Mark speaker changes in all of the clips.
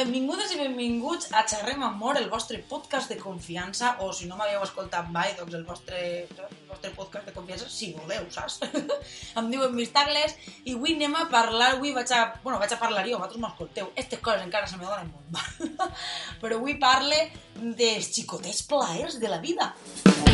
Speaker 1: benvingudes i benvinguts a Xerrem Amor, el vostre podcast de confiança, o si no m'havíeu escoltat mai, doncs el vostre, el vostre podcast de confiança, si voleu, saps? em diuen Mistagles, i avui anem a parlar, avui vaig a, bueno, vaig a parlar jo, vosaltres m'escolteu, aquestes coses encara se me donen molt mal, però avui parle dels xicotets plaers de la vida. I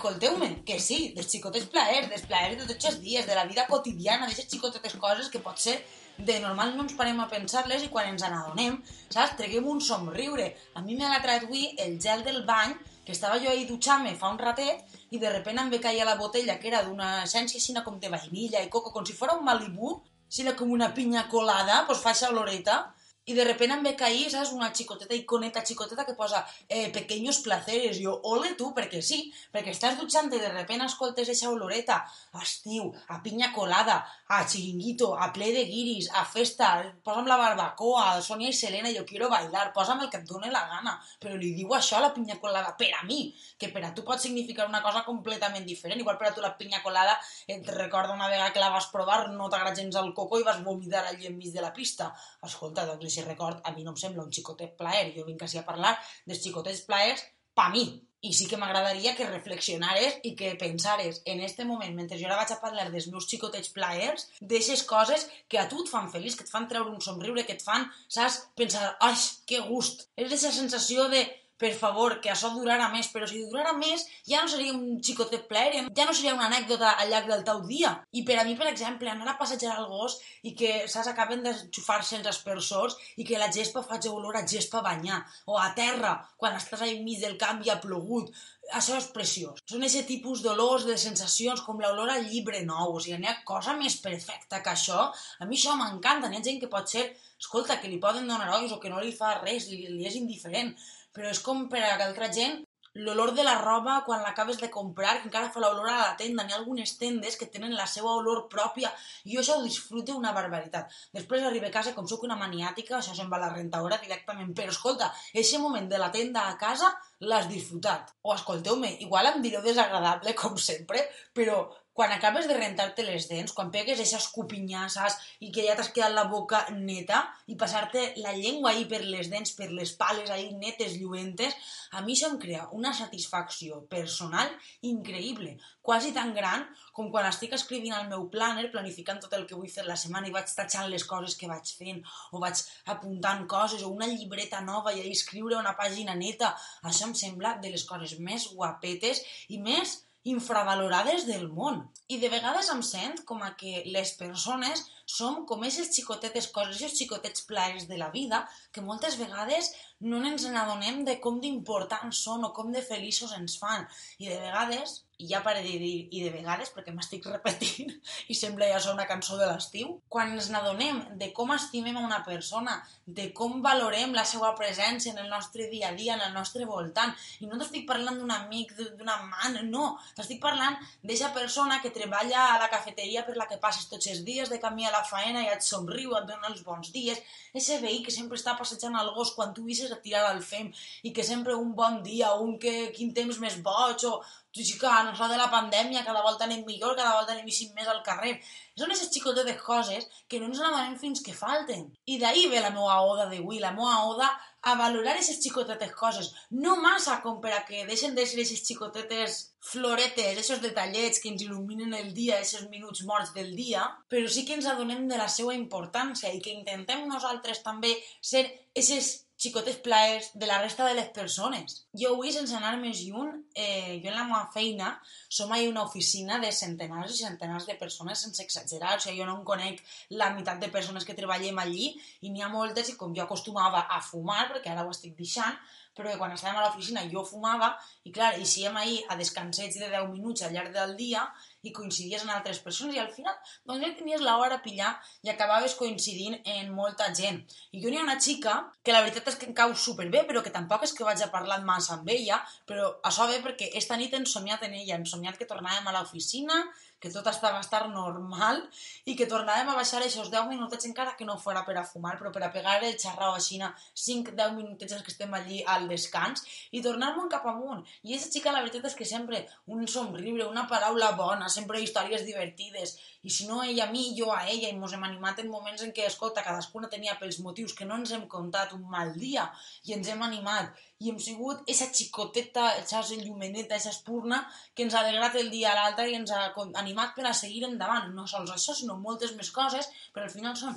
Speaker 1: escolteu-me, que sí, dels xicotets plaers, dels plaers de tots els dies, de la vida quotidiana, d'aquestes xicotetes coses que potser de normal no ens parem a pensar-les i quan ens n'adonem, saps, treguem un somriure. A mi l'ha tret avui el gel del bany, que estava jo ahí dutxant-me fa un ratet i de repente em ve caia la botella que era d'una essència així com de vainilla i coco, com si fos un Malibu, si era com una pinya colada, pues fa esa oloreta, i de repente em ve cair, saps, una xicoteta iconeta xicoteta que posa eh, pequeños placeres. Jo, ole tu, perquè sí, perquè estàs dutxant i de repente escoltes eixa oloreta a estiu, a pinya colada, a chiringuito, a ple de guiris, a festa, posa'm la barbacoa, a Sonia i Selena, jo quiero bailar, posa'm el que et doni la gana. Però li diu això a la pinya colada per a mi, que per a tu pot significar una cosa completament diferent. Igual per a tu la pinya colada et recorda una vegada que la vas provar, no t'agrada gens el coco i vas vomitar allí enmig de la pista. Escolta, doncs, si record, a mi no em sembla un xicotet plaer. Jo vinc així a parlar dels xicotets plaers pa mi. I sí que m'agradaria que reflexionares i que pensares en este moment, mentre jo ara vaig a parlar dels meus xicotets plaers, d'eixes coses que a tu et fan feliç, que et fan treure un somriure, que et fan, saps, pensar, ai, que gust. És aquesta sensació de, per favor, que això durarà més, però si durarà més ja no seria un xicotet plaer, ja no seria una anècdota al llarg del teu dia. I per a mi, per exemple, anar a passejar al gos i que saps, acaben d'enxufar-se els aspersors i que la gespa faci olor a gespa a banyar, o a terra, quan estàs al mig del camp i ha plogut, això és preciós. Són aquest tipus d'olors, de sensacions, com l'olor al llibre nou. O sigui, n'hi ha cosa més perfecta que això. A mi això m'encanta. N'hi ha gent que pot ser, escolta, que li poden donar olls o que no li fa res, li, li és indiferent. Però és com per a altra gent l'olor de la roba quan l'acabes de comprar, que encara fa l'olor a la tenda. N'hi ha algunes tendes que tenen la seva olor pròpia i jo això ho disfruto una barbaritat. Després arribo a casa, com sóc una maniàtica, això se'n va a la rentadora directament. Però escolta, aquest moment de la tenda a casa l'has disfrutat. O escolteu-me, igual em direu desagradable, com sempre, però quan acabes de rentar-te les dents, quan pegues aquestes copinyasses i que ja t'has quedat la boca neta i passar-te la llengua ahí per les dents, per les pales ahí netes, lluentes, a mi això em crea una satisfacció personal increïble, quasi tan gran com quan estic escrivint el meu planner, planificant tot el que vull fer la setmana i vaig tachant les coses que vaig fent o vaig apuntant coses o una llibreta nova i ahí escriure una pàgina neta. Això em sembla de les coses més guapetes i més infravalorades del món. I de vegades em sent com a que les persones som com aquestes xicotetes coses, aquests xicotets plaers de la vida, que moltes vegades no ens n'adonem de com d'importants són o com de feliços ens fan. I de vegades, i ja pare de dir i de vegades, perquè m'estic repetint i sembla ja ser una cançó de l'estiu, quan ens n'adonem de com estimem a una persona, de com valorem la seva presència en el nostre dia a dia, en el nostre voltant, i no t'estic parlant d'un amic, d'una man, no, t'estic parlant d'aquesta persona que treballa a la cafeteria per la que passes tots els dies de camí a la faena i et somriu, et dona els bons dies, ese veí que sempre està passejant al gos quan tu visses a tirar al fem i que sempre un bon dia, un que quin temps més boig, o tu en això de la pandèmia cada volta anem millor, cada volta anem més al carrer. Són aquestes xicotetes coses que no ens n'amanem fins que falten. I d'ahir ve la meva oda d'avui, la meva oda a valorar aquestes xicotetes coses. No massa com per a que deixen de ser aquestes xicotetes floretes, aquests detallets que ens il·luminen el dia, aquests minuts morts del dia, però sí que ens adonem de la seva importància i que intentem nosaltres també ser aquestes xicotes plaers de la resta de les persones. Jo avui, sense anar més lluny, eh, jo en la meva feina som ahir una oficina de centenars i centenars de persones sense exagerar, o sigui, jo no en conec la meitat de persones que treballem allí i n'hi ha moltes i com jo acostumava a fumar, perquè ara ho estic deixant, però que quan estàvem a l'oficina jo fumava, i clar, eixíem ahir a descansets de 10 minuts al llarg del dia i coincidies amb altres persones i al final doncs ja tenies l'hora a pillar i acabaves coincidint en molta gent. I jo n'hi ha una xica que la veritat és que em cau superbé, però que tampoc és que vaig a parlar massa amb ella, però això ve perquè esta nit he somiat en ella, hem somiat que tornàvem a l'oficina, que tot estava estar normal i que tornàvem a baixar aquests 10 minutets encara que no fora per a fumar, però per a pegar el xarrau així 5-10 minutets que estem allí al descans i tornar-me'n cap amunt. I aquesta xica la veritat és que sempre un somriure, una paraula bona, sempre històries divertides i si no ella a mi, jo a ella i ens hem animat en moments en què, escolta, cadascuna tenia pels motius que no ens hem contat un mal dia i ens hem animat i hem sigut esa xicoteta, esa llumeneta, esa espurna que ens ha alegrat el dia a l'altre i ens ha animat per a seguir endavant. No sols això, sinó moltes més coses, però al final són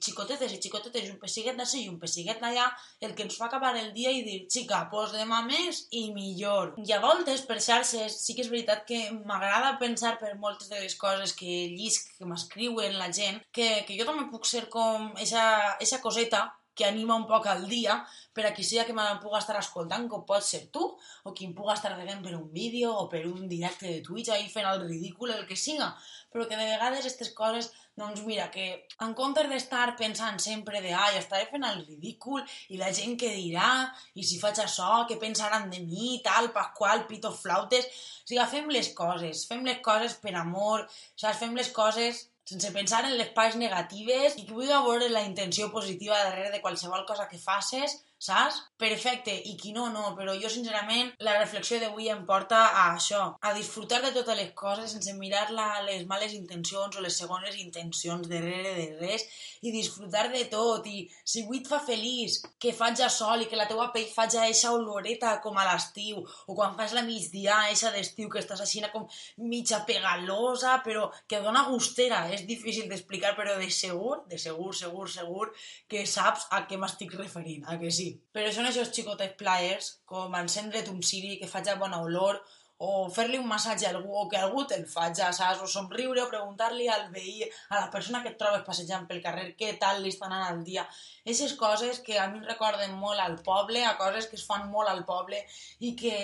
Speaker 1: xicotetes i xicotetes, un pessiguet d'ací i un pessiguet d'allà, el que ens fa acabar el dia i dir, xica, pues demà més i millor. I a voltes, per xarxes, sí que és veritat que m'agrada pensar per moltes de les coses que llisc, que m'escriuen la gent, que, que jo també puc ser com esa, esa coseta que anima un poc al dia per a qui sigui que me puga estar escoltant, com pot ser tu, o qui em puga estar veient per un vídeo o per un directe de Twitch ahí fent el ridícul, el que siga, però que de vegades aquestes coses, doncs mira, que en comptes d'estar pensant sempre de ai, estaré fent el ridícul i la gent que dirà, i si faig això, què pensaran de mi, tal, pasqual, pito, flautes... O sigui, fem les coses, fem les coses per amor, saps? Fem les coses sense pensar en les parts negatives i que vulgui veure la intenció positiva darrere de qualsevol cosa que faces saps? Perfecte, i qui no, no, però jo sincerament la reflexió d'avui em porta a això, a disfrutar de totes les coses sense mirar la, les males intencions o les segones intencions darrere de res i disfrutar de tot. I si avui et fa feliç que faig a sol i que la teua pell faig a eixa oloreta com a l'estiu o quan fas la migdia eixa d'estiu que estàs així com mitja pegalosa però que dona gustera, és difícil d'explicar però de segur, de segur, segur, segur que saps a què m'estic referint, a que sí però són aquests xicotets plaers, com encendre't un ciri que faci bona olor, o fer-li un massatge a algú, o que algú te'l faci, saps? O somriure, o preguntar-li al veí, a la persona que et trobes passejant pel carrer, què tal li està anant el dia. Aquestes coses que a mi em recorden molt al poble, a coses que es fan molt al poble i que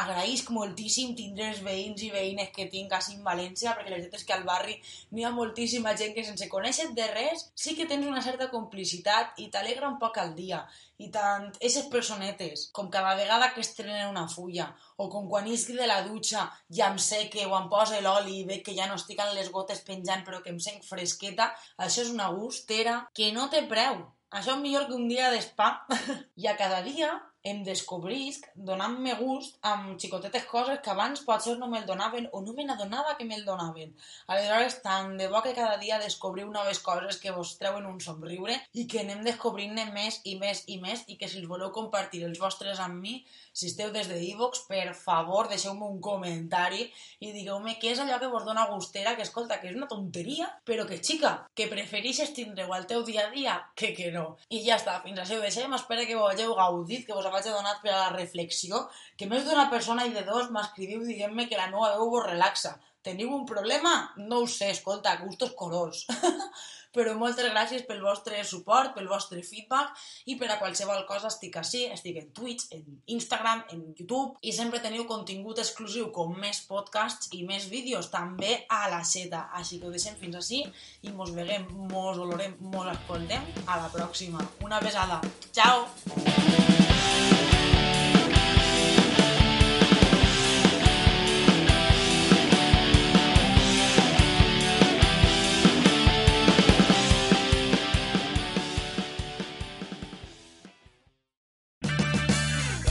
Speaker 1: agraïsc moltíssim tindre els veïns i veïnes que tinc així en València, perquè la veritat és que al barri n'hi ha moltíssima gent que sense conèixer de res sí que tens una certa complicitat i t'alegra un poc el dia. I tant aquestes personetes, com cada vegada que estrenen una fulla, o com quan isc de la dutxa ja em seque o em posa l'oli i veig que ja no estic amb les gotes penjant però que em sent fresqueta, això és una gustera que no té preu. Això és millor que un dia d'espa. I a cada dia em descobrisc donant-me gust amb xicotetes coses que abans potser no me'l donaven o no me n'adonava que me'l donaven. Aleshores, tant de bo que cada dia descobriu noves coses que vos treuen un somriure i que anem descobrint-ne més i més i més i que si els voleu compartir els vostres amb mi, si esteu des de iVox, per favor, deixeu-me un comentari i digueu-me què és allò que vos dona gustera, que escolta, que és una tonteria, però que, xica, que preferixes tindre-ho al teu dia a dia que que no. I ja està, fins així ho deixem, espero que ho hagueu gaudit, que vos vaig a donar per a la reflexió, que més d'una persona i de dos m'escriviu dient-me que la meva veu vos relaxa. Teniu un problema? No ho sé, escolta, gustos colors. Però moltes gràcies pel vostre suport, pel vostre feedback i per a qualsevol cosa estic així, estic en Twitch, en Instagram, en YouTube i sempre teniu contingut exclusiu com més podcasts i més vídeos també a la seta. Així que ho deixem fins així i mos veguem, mos olorem, mos escoltem a la pròxima. Una besada. Ciao!